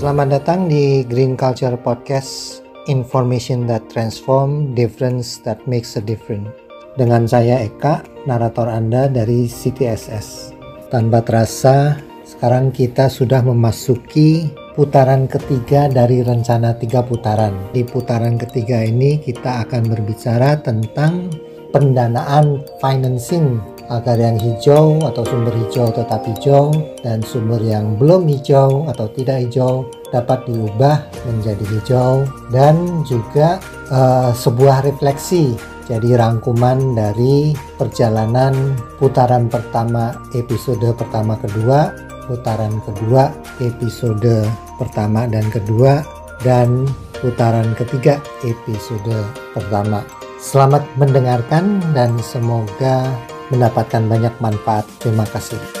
Selamat datang di Green Culture Podcast Information that transform, difference that makes a difference. Dengan saya Eka, narator Anda dari CTSS Tanpa terasa, sekarang kita sudah memasuki putaran ketiga dari rencana tiga putaran. Di putaran ketiga ini kita akan berbicara tentang pendanaan financing agar yang hijau atau sumber hijau tetap hijau dan sumber yang belum hijau atau tidak hijau dapat diubah menjadi hijau dan juga uh, sebuah refleksi jadi rangkuman dari perjalanan putaran pertama episode pertama kedua putaran kedua episode pertama dan kedua dan putaran ketiga episode pertama. Selamat mendengarkan dan semoga mendapatkan banyak manfaat. Terima kasih.